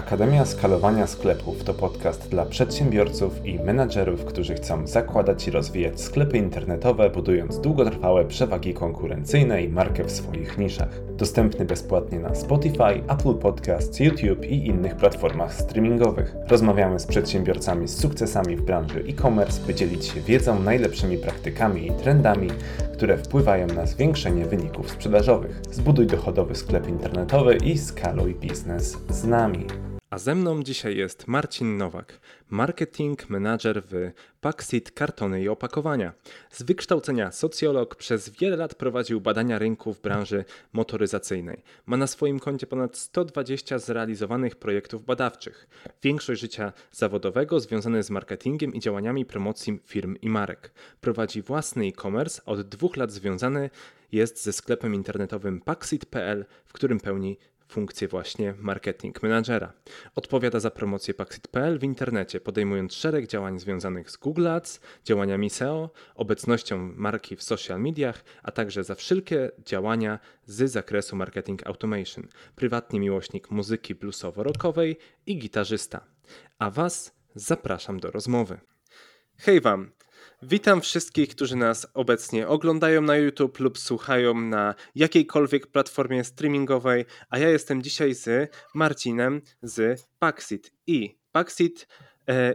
Akademia Skalowania Sklepów to podcast dla przedsiębiorców i menadżerów, którzy chcą zakładać i rozwijać sklepy internetowe, budując długotrwałe przewagi konkurencyjne i markę w swoich niszach. Dostępny bezpłatnie na Spotify, Apple Podcasts, YouTube i innych platformach streamingowych. Rozmawiamy z przedsiębiorcami z sukcesami w branży e-commerce, by dzielić się wiedzą, najlepszymi praktykami i trendami, które wpływają na zwiększenie wyników sprzedażowych. Zbuduj dochodowy sklep internetowy i skaluj biznes z nami. A ze mną dzisiaj jest Marcin Nowak, marketing manager w Paxit Kartony i Opakowania. Z wykształcenia socjolog przez wiele lat prowadził badania rynku w branży motoryzacyjnej. Ma na swoim koncie ponad 120 zrealizowanych projektów badawczych. Większość życia zawodowego związane z marketingiem i działaniami promocji firm i marek. Prowadzi własny e-commerce, od dwóch lat związany jest ze sklepem internetowym Paxit.pl, w którym pełni funkcję właśnie marketing managera. Odpowiada za promocję Paxit.pl w internecie, podejmując szereg działań związanych z Google Ads, działaniami SEO, obecnością marki w social mediach, a także za wszelkie działania z zakresu marketing automation. Prywatnie miłośnik muzyki bluesowo-rockowej i gitarzysta. A Was zapraszam do rozmowy. Hej Wam! Witam wszystkich, którzy nas obecnie oglądają na YouTube lub słuchają na jakiejkolwiek platformie streamingowej, a ja jestem dzisiaj z Marcinem z Paxit. I Paxit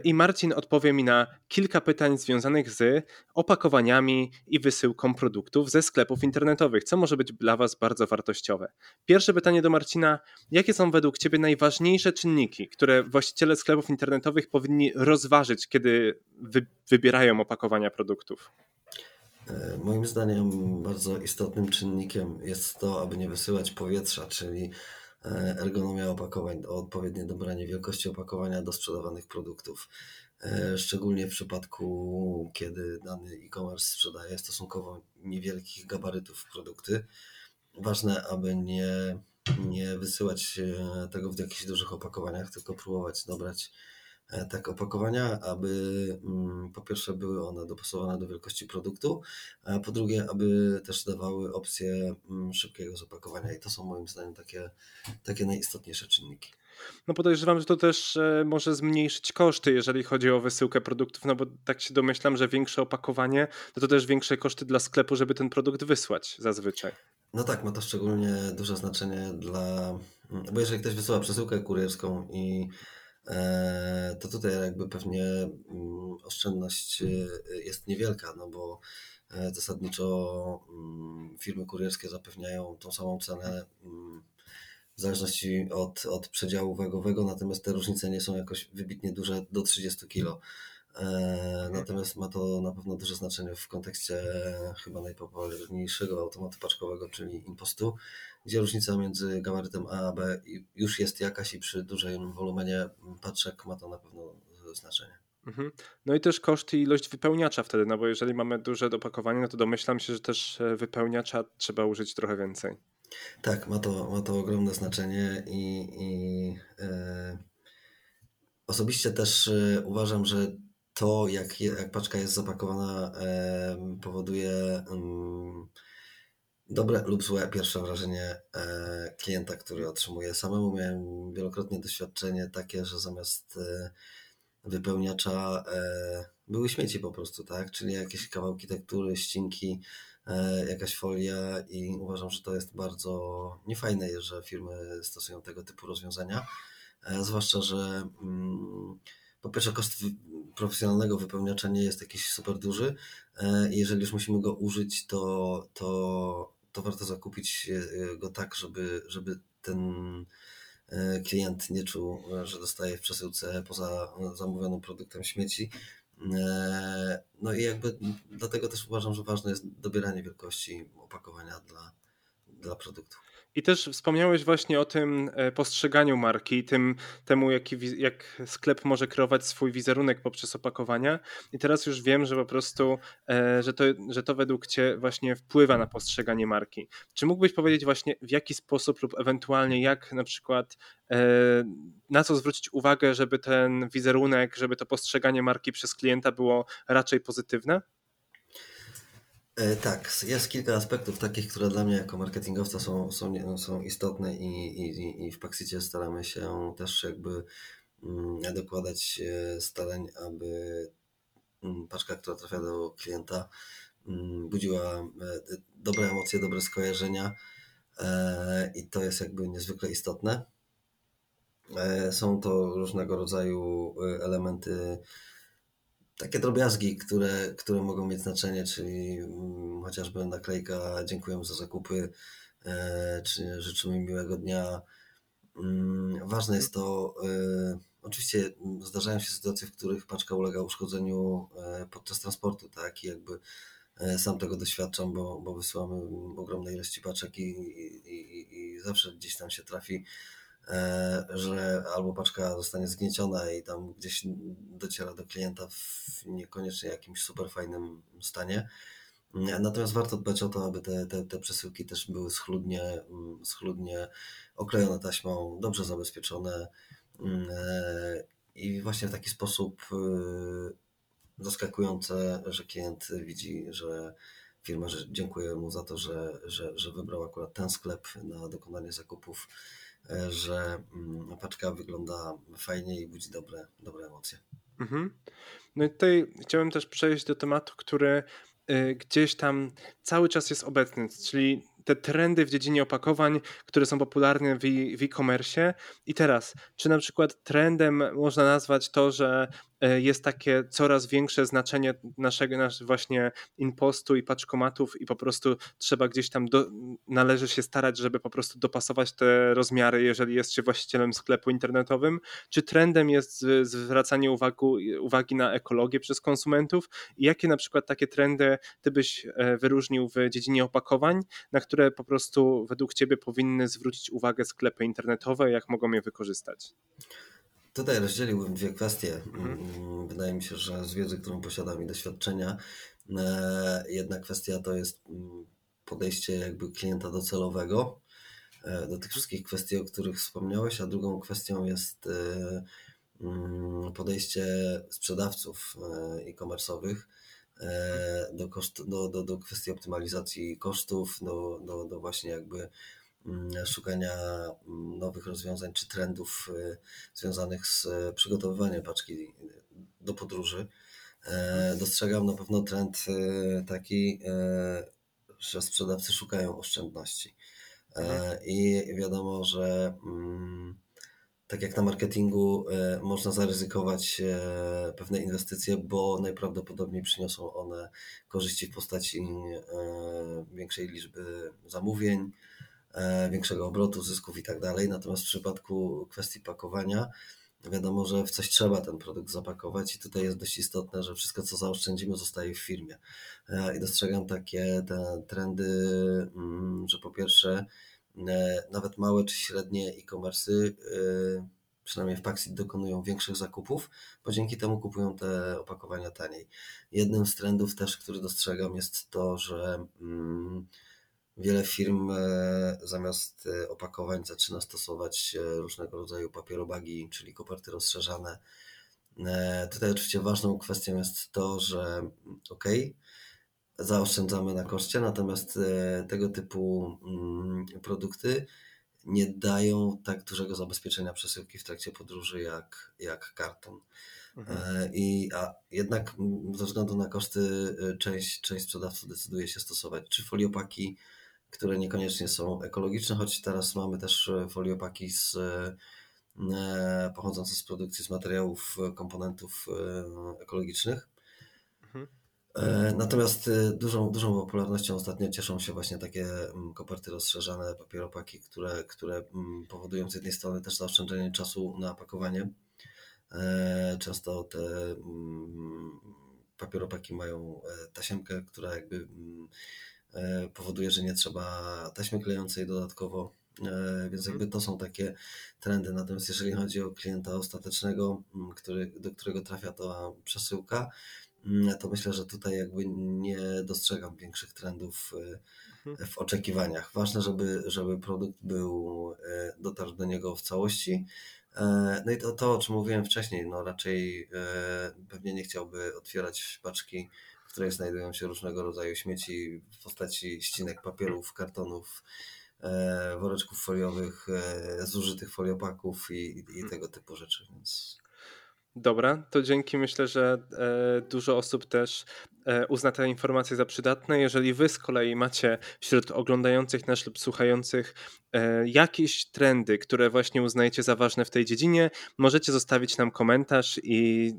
i Marcin odpowie mi na kilka pytań związanych z opakowaniami i wysyłką produktów ze sklepów internetowych, co może być dla Was bardzo wartościowe. Pierwsze pytanie do Marcina: jakie są według Ciebie najważniejsze czynniki, które właściciele sklepów internetowych powinni rozważyć, kiedy wy wybierają opakowania produktów? E, moim zdaniem bardzo istotnym czynnikiem jest to, aby nie wysyłać powietrza, czyli E, ergonomia opakowań, odpowiednie dobranie wielkości opakowania do sprzedawanych produktów. E, szczególnie w przypadku, kiedy dany e-commerce sprzedaje stosunkowo niewielkich gabarytów produkty. Ważne, aby nie, nie wysyłać e, tego w jakichś dużych opakowaniach, tylko próbować dobrać E, tak opakowania, aby mm, po pierwsze były one dopasowane do wielkości produktu, a po drugie, aby też dawały opcję mm, szybkiego zapakowania i to są moim zdaniem takie, takie najistotniejsze czynniki. No podejrzewam, że to też e, może zmniejszyć koszty, jeżeli chodzi o wysyłkę produktów, no bo tak się domyślam, że większe opakowanie, to to też większe koszty dla sklepu, żeby ten produkt wysłać zazwyczaj. No tak, ma to szczególnie duże znaczenie dla, bo jeżeli ktoś wysyła przesyłkę kurierską i E, to tutaj jakby pewnie mm, oszczędność e, jest niewielka, no bo e, zasadniczo mm, firmy kurierskie zapewniają tą samą cenę mm, w zależności od, od przedziału wagowego, natomiast te różnice nie są jakoś wybitnie duże do 30 kg. Natomiast ma to na pewno duże znaczenie w kontekście chyba najpopularniejszego automatu paczkowego, czyli impostu, gdzie różnica między gabarytem A a B już jest jakaś i przy dużym wolumenie paczek ma to na pewno znaczenie. Mhm. No i też koszt i ilość wypełniacza wtedy, no bo jeżeli mamy duże dopakowanie, no to domyślam się, że też e, wypełniacza trzeba użyć trochę więcej. Tak, ma to, ma to ogromne znaczenie i, i e, osobiście też e, uważam, że to jak, jak paczka jest zapakowana e, powoduje mm, dobre lub złe pierwsze wrażenie e, klienta, który otrzymuje. Samemu miałem wielokrotnie doświadczenie takie, że zamiast e, wypełniacza e, były śmieci po prostu, tak? Czyli jakieś kawałki tektury, ścinki, jakaś folia i uważam, że to jest bardzo niefajne, że firmy stosują tego typu rozwiązania. Zwłaszcza, że mm, po pierwsze koszt profesjonalnego wypełniacza nie jest jakiś super duży. Jeżeli już musimy go użyć, to, to to warto zakupić e, go tak, żeby, żeby ten e, klient nie czuł, że dostaje w przesyłce poza zamówionym produktem śmieci. E, no i jakby dlatego też uważam, że ważne jest dobieranie wielkości opakowania dla, dla produktów. I też wspomniałeś właśnie o tym e, postrzeganiu marki, tym temu, jaki, jak sklep może kreować swój wizerunek poprzez opakowania. I teraz już wiem, że po prostu, e, że to, że to według Cię właśnie wpływa na postrzeganie marki. Czy mógłbyś powiedzieć właśnie w jaki sposób lub ewentualnie jak na przykład e, na co zwrócić uwagę, żeby ten wizerunek, żeby to postrzeganie marki przez klienta było raczej pozytywne? E, tak, jest kilka aspektów takich, które dla mnie jako marketingowca są, są, są istotne i, i, i w Paxicie staramy się też jakby mm, dokładać e, starań, aby mm, paczka, która trafia do klienta, mm, budziła dobre emocje, dobre skojarzenia i to jest jakby niezwykle istotne. Są to różnego rodzaju elementy takie drobiazgi, które, które mogą mieć znaczenie, czyli mm, chociażby naklejka dziękuję za zakupy, e, czy życzymy miłego dnia. Mm, ważne jest to, e, oczywiście zdarzają się sytuacje, w których paczka ulega uszkodzeniu e, podczas transportu, tak, i jakby sam tego doświadczam, bo, bo wysyłamy ogromne ilości paczek i, i, i, zawsze gdzieś tam się trafi że albo paczka zostanie zgnieciona i tam gdzieś dociera do klienta w niekoniecznie jakimś super fajnym stanie. Natomiast warto dbać o to, aby te, te, te przesyłki też były schludnie, mm, schludnie oklejone taśmą, dobrze zabezpieczone mm, e, i właśnie w taki sposób y, zaskakujące, że klient widzi, że firma że dziękuję mu za to, że, że, że wybrał akurat ten sklep na dokonanie zakupów E, że mm, paczka wygląda fajnie i budzi dobre, dobre emocje. Mhm. No i tutaj chciałem też przejść do tematu, który y, gdzieś tam cały czas jest obecny, czyli te trendy w dziedzinie opakowań, które są popularne w e-commerce. I teraz, czy na przykład trendem można nazwać to, że E, jest takie coraz większe znaczenie naszego nasz właśnie impostu i paczkomatów i po prostu trzeba gdzieś tam do, należy się starać, żeby po prostu dopasować te rozmiary, jeżeli jest się właścicielem sklepu internetowym. Czy trendem jest zwracanie uwagi, uwagi na ekologię przez konsumentów jakie na przykład takie trendy ty byś e, wyróżnił w dziedzinie opakowań, na które po prostu według ciebie powinny zwrócić uwagę sklepy internetowe, jak mogą je wykorzystać? Tutaj rozdzieliłbym dwie kwestie. Mhm. Mm, wydaje mi się, że z wiedzy, którą posiadam i doświadczenia, e, jedna kwestia to jest mm, podejście jakby klienta docelowego e, do tych wszystkich kwestii, o których wspomniałeś, a drugą kwestią jest e, mm, podejście sprzedawców e-commerce'owych do, koszt, do, do, do kwestii optymalizacji kosztów, do, do, do właśnie jakby Mm, szukania mm, nowych rozwiązań czy trendów y, związanych z y, przygotowywaniem paczki do podróży. E, dostrzegam na pewno trend y, taki, e, że sprzedawcy szukają oszczędności. E, mhm. I wiadomo, że mm, tak jak na marketingu można zaryzykować pewne inwestycje, bo najprawdopodobniej przyniosą one korzyści w postaci większej liczby zamówień, E, większego obrotu, zysków i tak dalej. Natomiast w przypadku kwestii pakowania, wiadomo, że w coś trzeba ten produkt zapakować i tutaj jest dość istotne, że wszystko, co zaoszczędzimy, zostaje w firmie. E, I dostrzegam takie te trendy, mm, że po pierwsze, e, nawet małe czy średnie e-commerce, przynajmniej w Paxit, dokonują większych zakupów, bo dzięki temu kupują te opakowania taniej. Jednym z trendów też, który dostrzegam, jest to, że mm, Wiele firm e, zamiast e, opakowań zaczyna stosować e, różnego rodzaju papierobagi, czyli koperty rozszerzane. Tutaj oczywiście ważną kwestią jest to, że ok, zaoszczędzamy na koszcie, natomiast tego typu mm, produkty nie dają tak dużego zabezpieczenia przesyłki w trakcie podróży jak, jak karton. Mhm. I, a jednak ze względu na koszty część, część sprzedawców decyduje się stosować czy foliopaki, które niekoniecznie są ekologiczne, choć teraz mamy też e, foliopaki z, e, pochodzące z produkcji z materiałów, e, komponentów ekologicznych. Mhm. Natomiast dużą, dużą popularnością ostatnio cieszą się właśnie takie koperty rozszerzane, papieropaki, które, które powodują z jednej strony też zaoszczędzenie czasu na pakowanie. Często te papieropaki mają tasiemkę, która jakby E, powoduje, że nie trzeba taśmy klejącej dodatkowo, e, więc jakby to są takie trendy. Natomiast jeżeli chodzi o klienta ostatecznego, który, do którego trafia ta przesyłka, to myślę, że tutaj jakby nie dostrzegam większych trendów e, mhm. w oczekiwaniach. Ważne, żeby, żeby produkt był, dotarł do niego w całości. No i to, to, o czym mówiłem wcześniej, no raczej pewnie nie chciałby otwierać paczki której znajdują się różnego rodzaju śmieci w postaci ścinek papierów, kartonów, e, woreczków foliowych, e, zużytych foliopaków i, i tego typu rzeczy. Więc Dobra, to dzięki myślę, że e, dużo osób też uzna te informacje za przydatne. Jeżeli wy z kolei macie wśród oglądających nas lub słuchających jakieś trendy, które właśnie uznajecie za ważne w tej dziedzinie, możecie zostawić nam komentarz i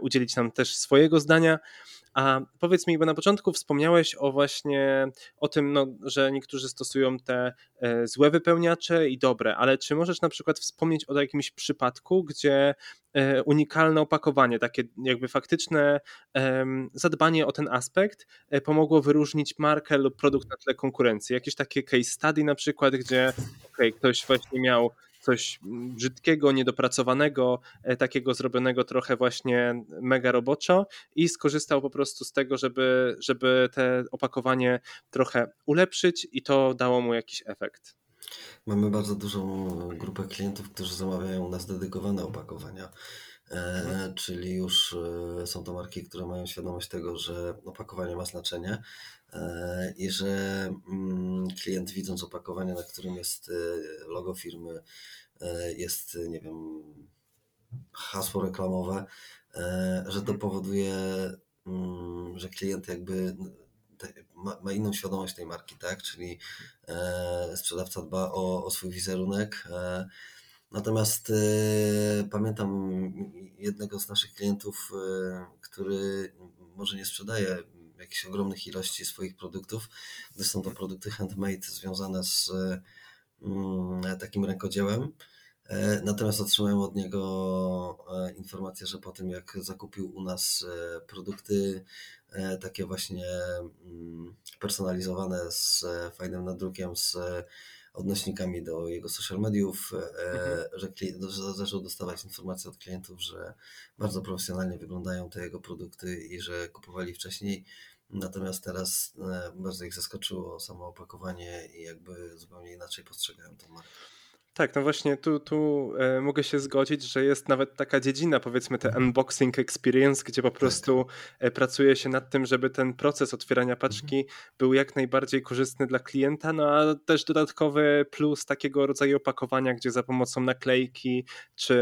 udzielić nam też swojego zdania. A powiedz mi, bo na początku wspomniałeś o właśnie o tym, no, że niektórzy stosują te e, złe wypełniacze i dobre, ale czy możesz na przykład wspomnieć o jakimś przypadku, gdzie e, unikalne opakowanie, takie jakby faktyczne zadbanie o ten aspekt e, pomogło wyróżnić markę lub produkt na tle konkurencji? Jakieś takie case study na przykład, gdzie okay, ktoś właśnie miał coś brzydkiego, niedopracowanego, e, takiego zrobionego trochę właśnie mega roboczo i skorzystał po prostu z tego, żeby, żeby te opakowanie trochę ulepszyć i to dało mu jakiś efekt. Mamy bardzo dużą grupę klientów, którzy zamawiają u nas dedykowane opakowania. E, mhm. czyli już e, są to marki, które mają świadomość tego, że opakowanie ma znaczenie e, i że mm, klient widząc opakowanie, na którym jest logo firmy, jest, nie wiem, hasło reklamowe, że to mhm. powoduje, mm, że klient jakby ma, ma, inną świadomość tej marki, tak? Czyli sprzedawca dba o, o swój wizerunek, Natomiast y, pamiętam jednego z naszych klientów, y, który może nie sprzedaje jakichś ogromnych ilości swoich produktów, gdyż są to produkty handmade związane z y, takim rękodziełem. E, natomiast otrzymałem od niego e, informację, że po tym jak zakupił u nas e, produkty takie właśnie mm, personalizowane z fajnym nadrukiem, z odnośnikami do jego social mediów, e, mhm. że, że zaczął dostawać informacje od klientów, że bardzo profesjonalnie wyglądają te jego produkty i że kupowali wcześniej. Natomiast teraz e, bardzo ich zaskoczyło samo opakowanie i jakby zupełnie inaczej postrzegają tą markę. Tak, no właśnie tu, tu e, mogę się zgodzić, że jest nawet taka dziedzina, powiedzmy te mhm. unboxing experience, gdzie po tak. prostu tak. pracuje się nad tym, żeby ten proces otwierania paczki mhm. był jak najbardziej korzystny dla klienta, no a też dodatkowy plus takiego rodzaju opakowania, gdzie za pomocą naklejki czy,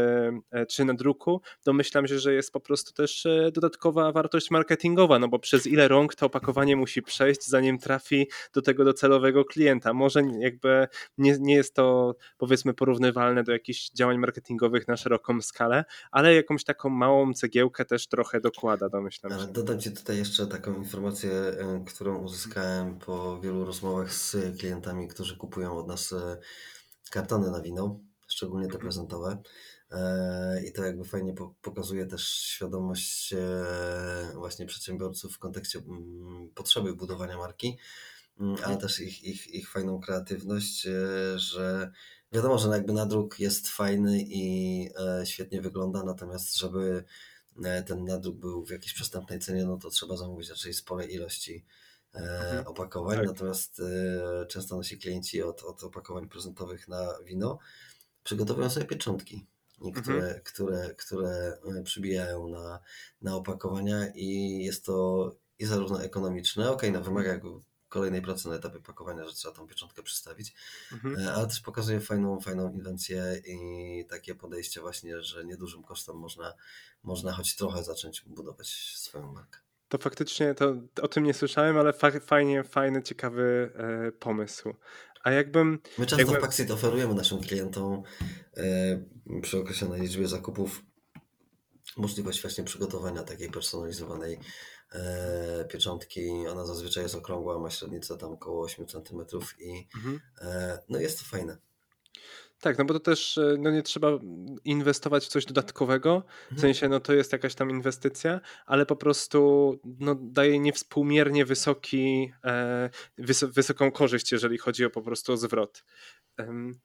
e, czy nadruku, domyślam się, że jest po prostu też dodatkowa wartość marketingowa, no bo przez ile rąk to opakowanie musi przejść, zanim trafi do tego docelowego klienta. Może jakby nie, nie jest to powiedzmy powiedzmy porównywalne do jakichś działań marketingowych na szeroką skalę, ale jakąś taką małą cegiełkę też trochę dokłada, domyślam się. Dodam Ci tutaj jeszcze taką informację, e, którą uzyskałem po wielu rozmowach z klientami, którzy kupują od nas e, kartony na wino, szczególnie te prezentowe. E, I to jakby fajnie pokazuje też świadomość właśnie przedsiębiorców w kontekście mm, potrzeby budowania marki, mm, ale też ich, ich, ich fajną kreatywność, że Wiadomo, że jakby nadruk jest fajny i e, świetnie wygląda, natomiast żeby e, ten nadruk był w jakiejś przystępnej cenie, no to trzeba zamówić raczej spore ilości e, mhm. opakowań. Tak. Natomiast często nasi klienci od, od opakowań prezentowych na wino przygotowują sobie pieczątki, które, mhm. które, które przybijają na, na opakowania i jest to i zarówno ekonomiczne, ok, no wymaga jakby kolejnej pracy na etapie pakowania, że trzeba tą pieczątkę przystawić, mhm. E, ale też pokazuje fajną, fajną inwencję i takie podejście właśnie, że niedużym kosztem można, można choć trochę zacząć budować swoją markę. To faktycznie to, o tym nie słyszałem, ale fa fajnie, fajny, ciekawy e, pomysł. A jakbym. My często jakbym... w Paxit oferujemy naszym klientom e, przy określonej liczbie zakupów możliwość właśnie przygotowania takiej personalizowanej e, pieczątki. Ona zazwyczaj jest okrągła, ma średnicę tam około 8 cm i mhm. e, no jest to fajne. Tak, no bo to też e, no nie trzeba inwestować w coś dodatkowego, w mhm. sensie no to jest jakaś tam inwestycja, ale po prostu no, daje niewspółmiernie wysoki, e, wys wysoką korzyść, jeżeli chodzi o po prostu o zwrot.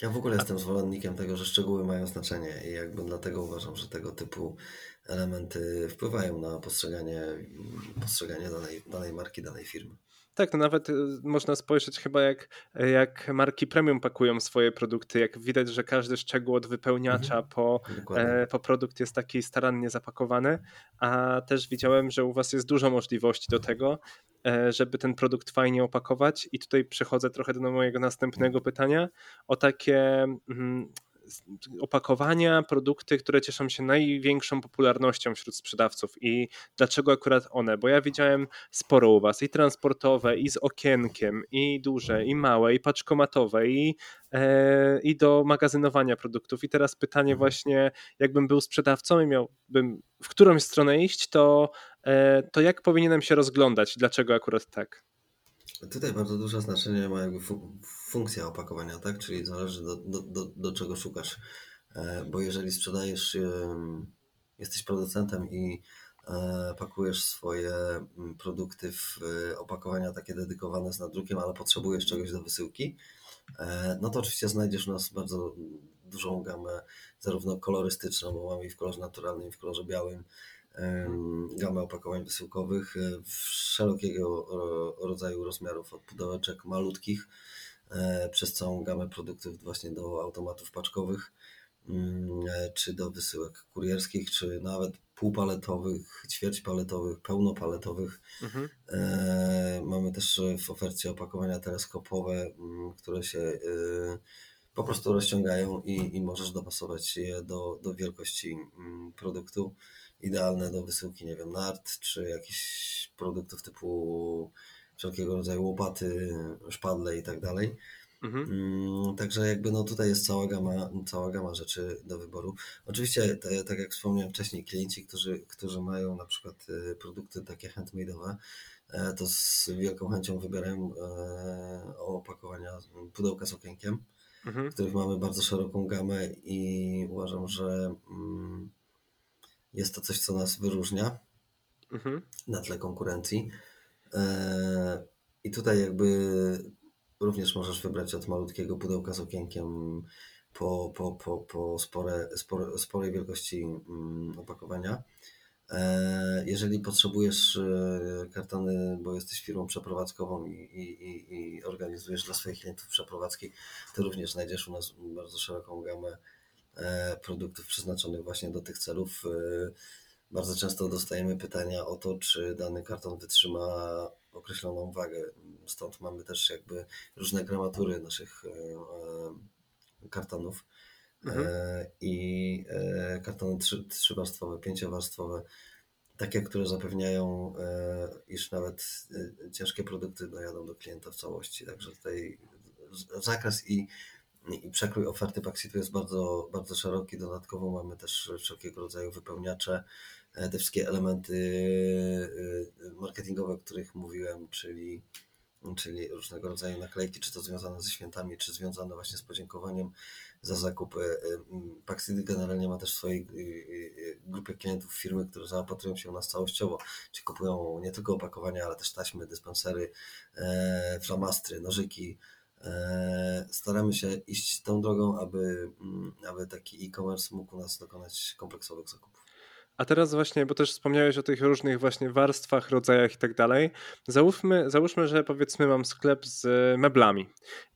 Ja w ogóle a... jestem zwolennikiem tego, że szczegóły mają znaczenie i jakby dlatego uważam, że tego typu elementy wpływają na postrzeganie, postrzeganie danej, danej marki, danej firmy. Tak, no nawet y, można spojrzeć chyba jak, jak marki premium pakują swoje produkty, jak widać, że każdy szczegół od wypełniacza Mhm. po, e, po produkt jest taki starannie zapakowany, a też widziałem, że u was jest dużo możliwości do tego, e, żeby ten produkt fajnie opakować. I tutaj przechodzę trochę do mojego następnego pytania. O takie mm, opakowania, produkty, które cieszą się największą popularnością wśród sprzedawców i dlaczego akurat one? Bo ja widziałem sporo u was i transportowe, i z okienkiem, i duże, i małe, i paczkomatowe, i, e, i do magazynowania produktów. I teraz pytanie Mhm. właśnie, jakbym był sprzedawcą i miałbym w którąś stronę iść, to, e, to jak powinienem się rozglądać? Dlaczego akurat tak? Tutaj bardzo duże znaczenie ma jakby fu- funkcja opakowania, tak? Czyli zależy do, do, do, do czego szukasz. E, Bo jeżeli sprzedajesz, jesteś producentem i e, pakujesz swoje mm, produkty w e, opakowania takie dedykowane z nadrukiem, ale potrzebujesz czegoś do wysyłki, no to oczywiście znajdziesz u nas bardzo dużą gamę, zarówno kolorystyczną, bo mamy i w kolorze naturalnym, i w kolorze białym, gamę opakowań wysyłkowych e, w szerokiego ro- rodzaju rozmiarów, od pudełeczek malutkich e, przez całą gamę produktów właśnie do automatów paczkowych, mm, e, czy do wysyłek kurierskich, czy nawet półpaletowych, ćwierćpaletowych, pełnopaletowych. Mhm. Mamy też w ofercie opakowania teleskopowe, mm, które się po prostu rozciągają i, i możesz dopasować je do, do wielkości mm, produktu. Idealne do wysyłki, nie wiem, nart, czy jakichś produktów typu wszelkiego rodzaju łopaty, szpadle i tak dalej. Mhm. Mm, Także jakby no tutaj jest cała gama, cała gama rzeczy do wyboru. Oczywiście, te, tak jak wspomniałem wcześniej, klienci, którzy, którzy mają na przykład e, produkty takie handmade'owe, e, to z wielką chęcią wybierają e, opakowania, pudełka z okienkiem, Mhm. których mamy bardzo szeroką gamę i uważam, że mm, jest to coś, co nas wyróżnia Mhm. na tle konkurencji. E, I tutaj jakby również możesz wybrać od malutkiego pudełka z okienkiem po, po, po, po spore, spore, sporej wielkości mm, opakowania. E, Jeżeli potrzebujesz e, kartony, bo jesteś firmą przeprowadzkową i, i, i, organizujesz dla swoich klientów przeprowadzki, to również znajdziesz u nas bardzo szeroką gamę produktów przeznaczonych właśnie do tych celów. E, Bardzo często dostajemy pytania o to, czy dany karton wytrzyma określoną wagę. Stąd mamy też jakby różne gramatury naszych e, e, kartonów. Mhm. E, I e, kartony trzy, trzywarstwowe, pięciowarstwowe, takie, które zapewniają, e, iż nawet e, ciężkie produkty dojadą do klienta w całości. Także tutaj zakres i, i przekrój oferty Paxitu jest bardzo, bardzo szeroki. Dodatkowo mamy też wszelkiego rodzaju wypełniacze, e, te wszystkie elementy e, marketingowe, o których mówiłem, czyli czyli różnego rodzaju naklejki, czy to związane ze świętami, czy związane właśnie z podziękowaniem za zakupy. Mm, Paxid generalnie ma też w swojej grupie klientów firmy, które zaopatrują się u nas całościowo, czyli kupują nie tylko opakowania, ale też taśmy, dyspensery, e, flamastry, nożyki. E, Staramy się iść tą drogą, aby, mm, aby taki e-commerce mógł u nas dokonać kompleksowych zakupów. A teraz właśnie, bo też wspomniałeś o tych różnych właśnie warstwach, rodzajach i tak dalej. Załóżmy, załóżmy, że powiedzmy mam sklep z meblami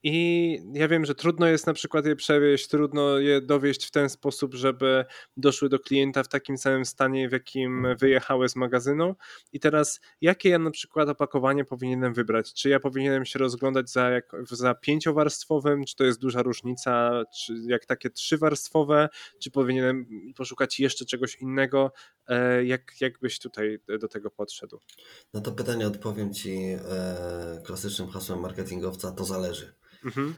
i ja wiem, że trudno jest na przykład je przewieźć, trudno je dowieść w ten sposób, żeby doszły do klienta w takim samym stanie, w jakim wyjechały z magazynu. I teraz jakie ja na przykład opakowanie powinienem wybrać? Czy ja powinienem się rozglądać za, jak, za pięciowarstwowym, czy to jest duża różnica, czy jak takie trzywarstwowe, czy powinienem poszukać jeszcze czegoś innego? E, Jak, jak byś tutaj do tego podszedł? Na to pytanie odpowiem Ci e, klasycznym hasłem marketingowca, to zależy. Mhm.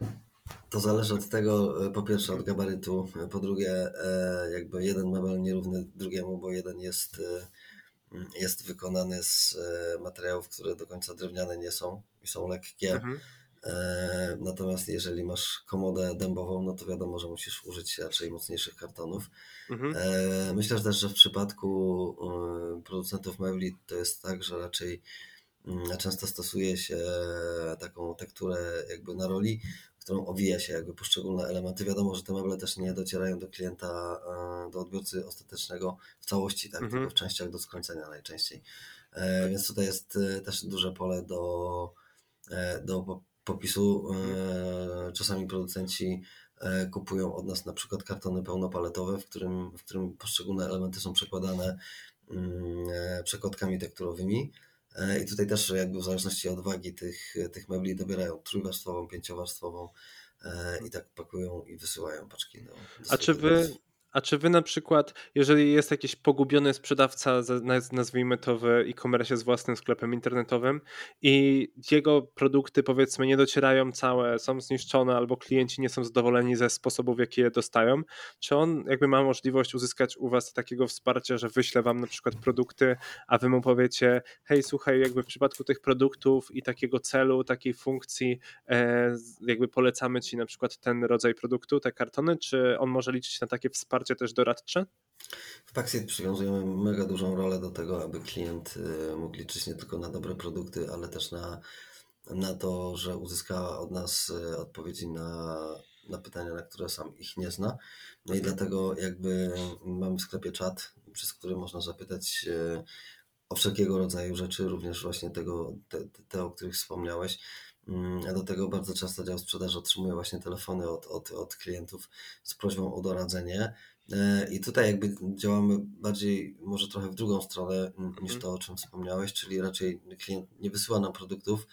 To zależy od tego, e, po pierwsze od gabarytu, po drugie jakby jeden mebel nierówny drugiemu, bo jeden jest, jest wykonany z materiałów, które do końca drewniane nie są i są lekkie. Mhm. E, Natomiast jeżeli masz komodę dębową, no to wiadomo, że musisz użyć raczej mocniejszych kartonów. Mhm. E, Myślę też, że w przypadku e, producentów mebli to jest tak, że raczej mm, często stosuje się taką tekturę jakby na roli, którą owija się jakby poszczególne elementy. Wiadomo, że te meble też nie docierają do klienta, do odbiorcy ostatecznego w całości, tak, Mhm. tylko w częściach do skręcenia najczęściej. Więc tutaj jest też duże pole do, do popisu. Czasami producenci kupują od nas na przykład kartony pełnopaletowe, w którym, w którym poszczególne elementy są przekładane mm, przekładkami tekturowymi. I tutaj też jakby w zależności od wagi tych, tych mebli dobierają trójwarstwową, pięciowarstwową i tak pakują i wysyłają paczki. Do, do A czy wy, a czy wy na przykład, jeżeli jest jakiś pogubiony sprzedawca, nazwijmy to w e-commerce z własnym sklepem internetowym i jego produkty powiedzmy nie docierają całe, są zniszczone albo klienci nie są zadowoleni ze sposobów, w jaki je dostają, czy on jakby ma możliwość uzyskać u was takiego wsparcia, że wyśle wam na przykład produkty, a wy mu powiecie, hej słuchaj, jakby w przypadku tych produktów i takiego celu, takiej funkcji, e, jakby polecamy ci na przykład ten rodzaj produktu, te kartony, czy on może liczyć na takie wsparcie wsparcie też doradcze? W Paxit przywiązujemy mega dużą rolę do tego, aby klient y, mógł liczyć nie tylko na dobre produkty, ale też na, na to, że uzyska od nas y, odpowiedzi na, na pytania, na które sam ich nie zna. No i dlatego jakby mamy w sklepie czat, przez który można zapytać y, o wszelkiego rodzaju rzeczy, również właśnie tego, te, te o których wspomniałeś. Mm, do tego bardzo często dział sprzedaży otrzymuje właśnie telefony od, od, od klientów z prośbą o doradzenie. E, I tutaj jakby działamy bardziej, może trochę w drugą stronę niż mhm. to, o czym wspomniałeś, czyli raczej klient nie wysyła nam produktów,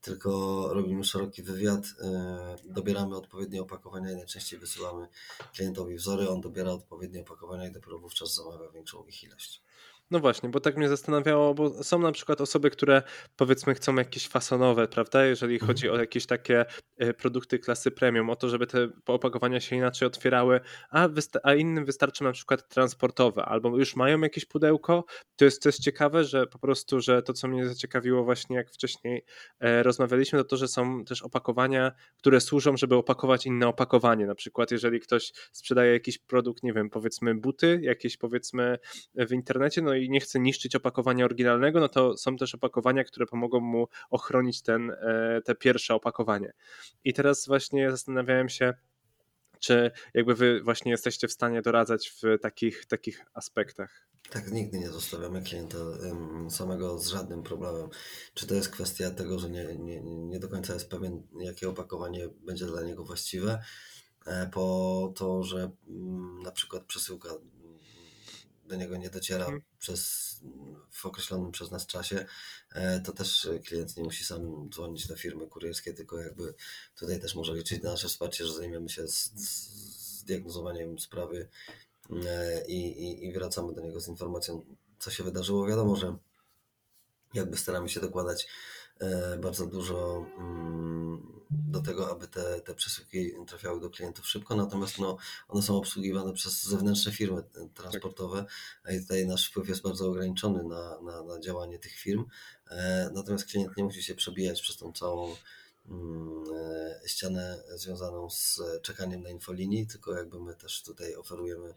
tylko robimy szeroki wywiad, e, dobieramy odpowiednie opakowania i najczęściej wysyłamy klientowi wzory, on dobiera odpowiednie opakowania i dopiero wówczas zamawia większą ich ilość. No właśnie, bo tak mnie zastanawiało, bo są na przykład osoby, które powiedzmy chcą jakieś fasonowe, prawda? Jeżeli mhm. chodzi o jakieś takie e, produkty klasy premium, o to, żeby te opakowania się inaczej otwierały, a, a innym wystarczy na przykład transportowe, albo już mają jakieś pudełko. To jest, to jest ciekawe, że po prostu, że to, co mnie zaciekawiło właśnie, jak wcześniej e, rozmawialiśmy, to to, że są też opakowania, które służą, żeby opakować inne opakowanie. Na przykład, jeżeli ktoś sprzedaje jakiś produkt, nie wiem, powiedzmy buty, jakieś powiedzmy w internecie, no i nie chce niszczyć opakowania oryginalnego, no to są też opakowania, które pomogą mu ochronić ten, e, te pierwsze opakowanie. I teraz właśnie zastanawiałem się, czy jakby wy właśnie jesteście w stanie doradzać w takich, takich aspektach? Tak, nigdy nie zostawiamy klienta samego z żadnym problemem. Czy to jest kwestia tego, że nie, nie, nie do końca jest pewien, jakie opakowanie będzie dla niego właściwe, e, po to, że mm, na przykład przesyłka do niego nie dociera hmm. przez, w określonym przez nas czasie, e, to też klient nie musi sam dzwonić do firmy kurierskiej, tylko jakby tutaj też może liczyć na nasze wsparcie, że zajmiemy się z, z diagnozowaniem sprawy e, i, i, i wracamy do niego z informacją, co się wydarzyło. Wiadomo, że jakby staramy się dokładać bardzo dużo mm, do tego, aby te, te przesyłki trafiały do klientów szybko, natomiast no, one są obsługiwane przez zewnętrzne firmy transportowe, i tutaj nasz wpływ jest bardzo ograniczony na, na, na działanie tych firm. E, natomiast klient nie musi się przebijać przez tą całą mm, e, ścianę związaną z czekaniem na infolinii, tylko jakby my też tutaj oferujemy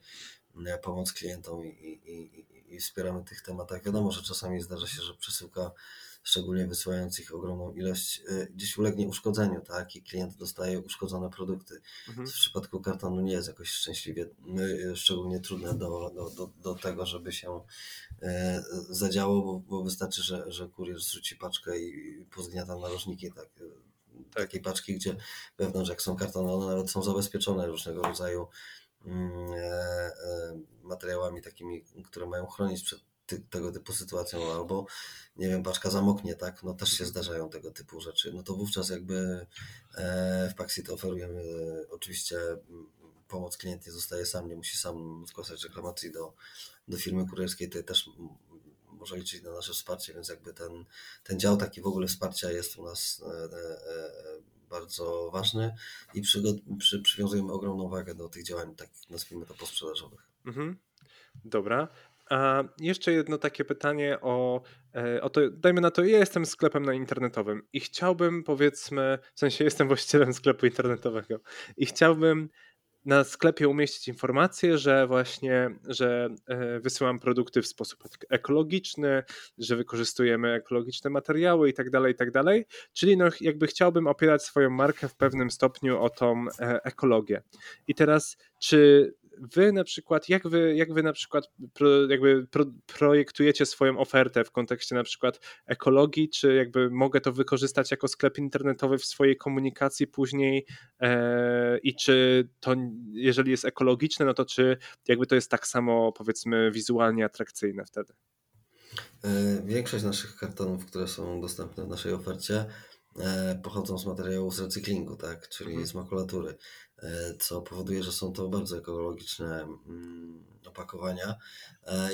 pomoc klientom i, i, i, i wspieramy w tych tematach. Wiadomo, że czasami zdarza się, że przesyłka szczególnie wysyłając ich ogromną ilość, y, gdzieś ulegnie uszkodzeniu, tak? I klient dostaje uszkodzone produkty. Mhm. W przypadku kartonu nie jest jakoś szczęśliwie, y, szczególnie trudne do, do, do, do tego, żeby się y, zadziało, bo, bo wystarczy, że, że kurier zrzuci paczkę i pozgniata narożniki, tak? tak. Takiej paczki, gdzie wewnątrz, jak są kartony, one nawet są zabezpieczone różnego rodzaju mm, e, e, materiałami takimi, które mają chronić przed ty, tego typu sytuacją, albo nie wiem, paczka zamoknie, tak, no też się zdarzają tego typu rzeczy, no to wówczas jakby e, w Paxit oferujemy e, oczywiście pomoc klient nie zostaje sam, nie musi sam zgłaszać reklamacji do, do firmy kurierskiej, to też może liczyć na nasze wsparcie, więc jakby ten, ten dział taki w ogóle wsparcia jest u nas e, bardzo ważny i przy, przy, przywiązujemy ogromną wagę do tych działań, tak nazwijmy to posprzedażowych. Mhm. Dobra. A jeszcze jedno takie pytanie o, e, o to, dajmy na to, ja jestem sklepem na internetowym i chciałbym powiedzmy, w sensie jestem właścicielem sklepu internetowego i chciałbym na sklepie umieścić informację, że właśnie, że e, wysyłam produkty w sposób ekologiczny, że wykorzystujemy ekologiczne materiały i tak dalej, i tak dalej. Czyli no jakby chciałbym opierać swoją markę w pewnym stopniu o tą e, ekologię. I teraz, czy wy na przykład, jak wy, jak wy na przykład pro, jakby pro, projektujecie swoją ofertę w kontekście na przykład ekologii, czy jakby mogę to wykorzystać jako sklep internetowy w swojej komunikacji później e, i czy to, jeżeli jest ekologiczne, no to czy jakby to jest tak samo powiedzmy wizualnie atrakcyjne wtedy? E, większość naszych kartonów, które są dostępne w naszej ofercie, e, pochodzą z materiału z recyklingu, tak, czyli mhm. z makulatury, co powoduje, że są to bardzo ekologiczne mm, opakowania.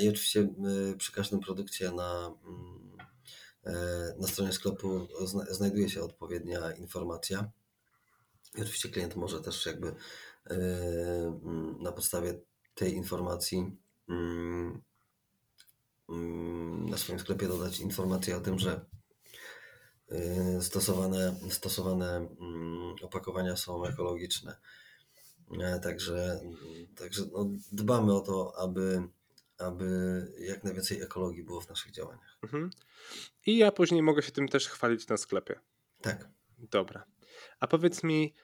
I oczywiście przy każdym produkcie na, mm, na stronie sklepu znajduje się odpowiednia informacja. I oczywiście klient może też jakby mm, na podstawie tej informacji na swoim sklepie dodać informację o tym, że stosowane, stosowane mm, opakowania są ekologiczne. E, także, także no, dbamy o to, aby, aby jak najwięcej ekologii było w naszych działaniach. Mhm. I ja później mogę się tym też chwalić na sklepie. Tak. Dobra. A powiedz mi,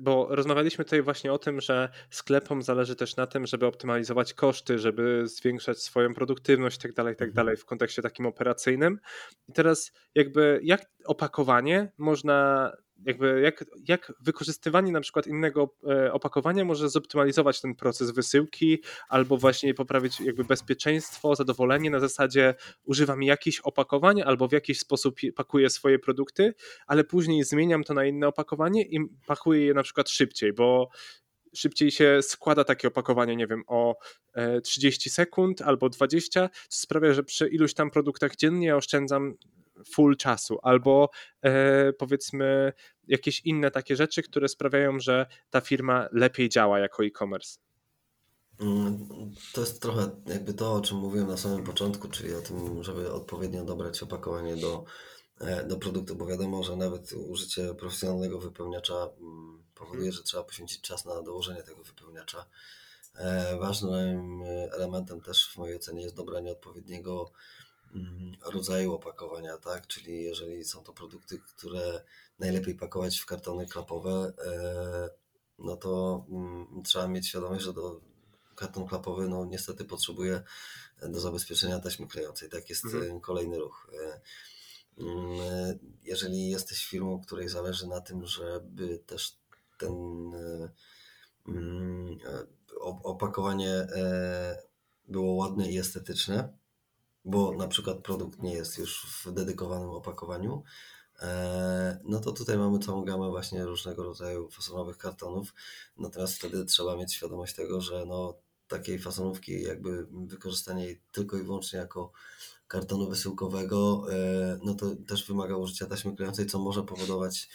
bo rozmawialiśmy tutaj właśnie o tym, że sklepom zależy też na tym, żeby optymalizować koszty, żeby zwiększać swoją produktywność itd., tak itd. Tak mhm. w kontekście takim operacyjnym. I teraz jakby jak opakowanie można jakby jak, jak wykorzystywanie na przykład innego e, opakowania może zoptymalizować ten proces wysyłki albo właśnie poprawić jakby bezpieczeństwo, zadowolenie na zasadzie używam jakichś opakowań albo w jakiś sposób pakuję swoje produkty, ale później zmieniam to na inne opakowanie i pakuję je na przykład szybciej, bo szybciej się składa takie opakowanie, nie wiem, o 30 e, sekund albo 20, co sprawia, że przy iluś tam produktach dziennie oszczędzam full czasu, albo e, powiedzmy jakieś inne takie rzeczy, które sprawiają, że ta firma lepiej działa jako e-commerce. Mm, to jest trochę jakby to, o czym mówiłem na samym początku, czyli o tym, żeby odpowiednio dobrać opakowanie do, e, do produktu, bo wiadomo, że nawet użycie profesjonalnego wypełniacza mm, powoduje, że trzeba poświęcić czas na dołożenie tego wypełniacza. E, ważnym elementem też w mojej ocenie jest dobranie odpowiedniego rodzaju opakowania, tak? Czyli jeżeli są to produkty, które najlepiej pakować w kartony klapowe, e, no to mm, trzeba mieć świadomość, że do karton klapowy no niestety potrzebuje do zabezpieczenia taśmy klejącej. Tak jest mhm. kolejny ruch. E, mm, jeżeli jesteś firmą, której zależy na tym, żeby też ten e, opakowanie było ładne i estetyczne, bo na przykład produkt nie jest już w dedykowanym opakowaniu, e, no to tutaj mamy całą gamę właśnie różnego rodzaju fasonowych kartonów. Natomiast wtedy trzeba mieć świadomość tego, że no, takiej fasonówki, jakby wykorzystanie jej tylko i wyłącznie jako kartonu wysyłkowego, e, no to też wymaga użycia taśmy klejącej, co może powodować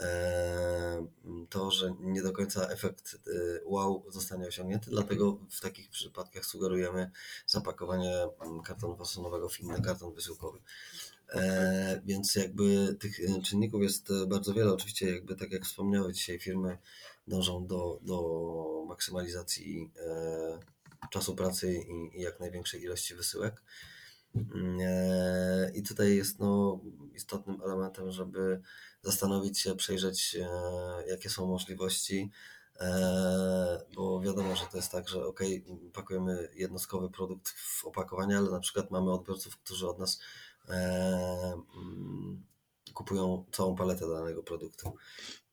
e, to, że nie do końca efekt e, wow zostanie osiągnięty, dlatego w takich przypadkach sugerujemy zapakowanie mm, kartonu fasonowego w inny karton wysyłkowy. Więc jakby tych czynników jest bardzo wiele. Oczywiście jakby tak jak wspomniałeś, dzisiaj firmy dążą do, do maksymalizacji czasu pracy i, i jak największej ilości wysyłek. I tutaj jest no, istotnym elementem, żeby zastanowić się, przejrzeć, e, jakie są możliwości, e, bo wiadomo, że to jest tak, że ok, pakujemy jednostkowy produkt w opakowanie, ale na przykład mamy odbiorców, którzy od nas e, kupują całą paletę danego produktu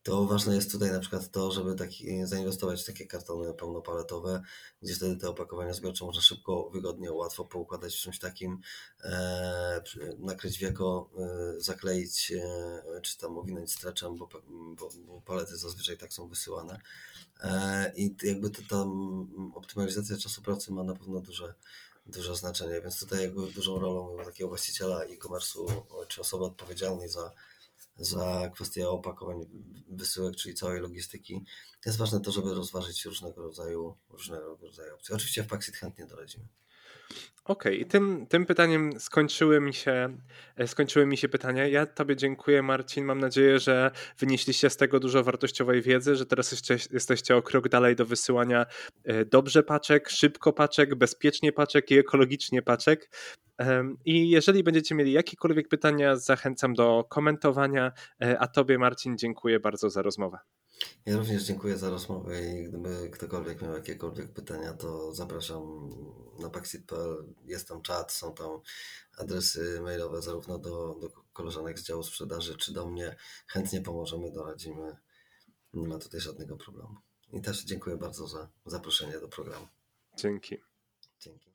to ważne jest tutaj na przykład to, żeby taki, zainwestować w takie kartony pełnopaletowe, gdzie wtedy te opakowania zbiorcze można szybko, wygodnie, łatwo poukładać w czymś takim, e, nakryć wieko, e, zakleić, e, czy tam owinąć streczem, bo, bo, bo, palety zazwyczaj tak są wysyłane. E, I jakby to tam optymalizacja czasu pracy ma na pewno duże, duże znaczenie, więc tutaj jakby dużą rolą takiego właściciela e-commerce'u, czy osoby odpowiedzialnej za za kwestię opakowań wysyłek, czyli całej logistyki. Jest ważne to, żeby rozważyć różnego rodzaju, różnego rodzaju opcje. Oczywiście w Paxit chętnie doradzimy. Okej, okay. tym, tym pytaniem skończyły mi, się, e, skończyły mi się pytania. Ja Tobie dziękuję, Marcin. Mam nadzieję, że wynieśliście z tego dużo wartościowej wiedzy, że teraz jesteście, jesteście o krok dalej do wysyłania e, dobrze paczek, szybko paczek, bezpiecznie paczek i ekologicznie paczek. I jeżeli będziecie mieli jakiekolwiek pytania, zachęcam do komentowania. E, a Tobie, Marcin, dziękuję bardzo za rozmowę. Ja również dziękuję za rozmowę i gdyby ktokolwiek miał jakiekolwiek pytania, to zapraszam na paxit.pl. Jest tam czat, są tam adresy mailowe zarówno do, do koleżanek z działu sprzedaży, czy do mnie. Chętnie pomożemy, doradzimy. Nie ma tutaj żadnego problemu. I też dziękuję bardzo za zaproszenie do programu. Dzięki. Dzięki.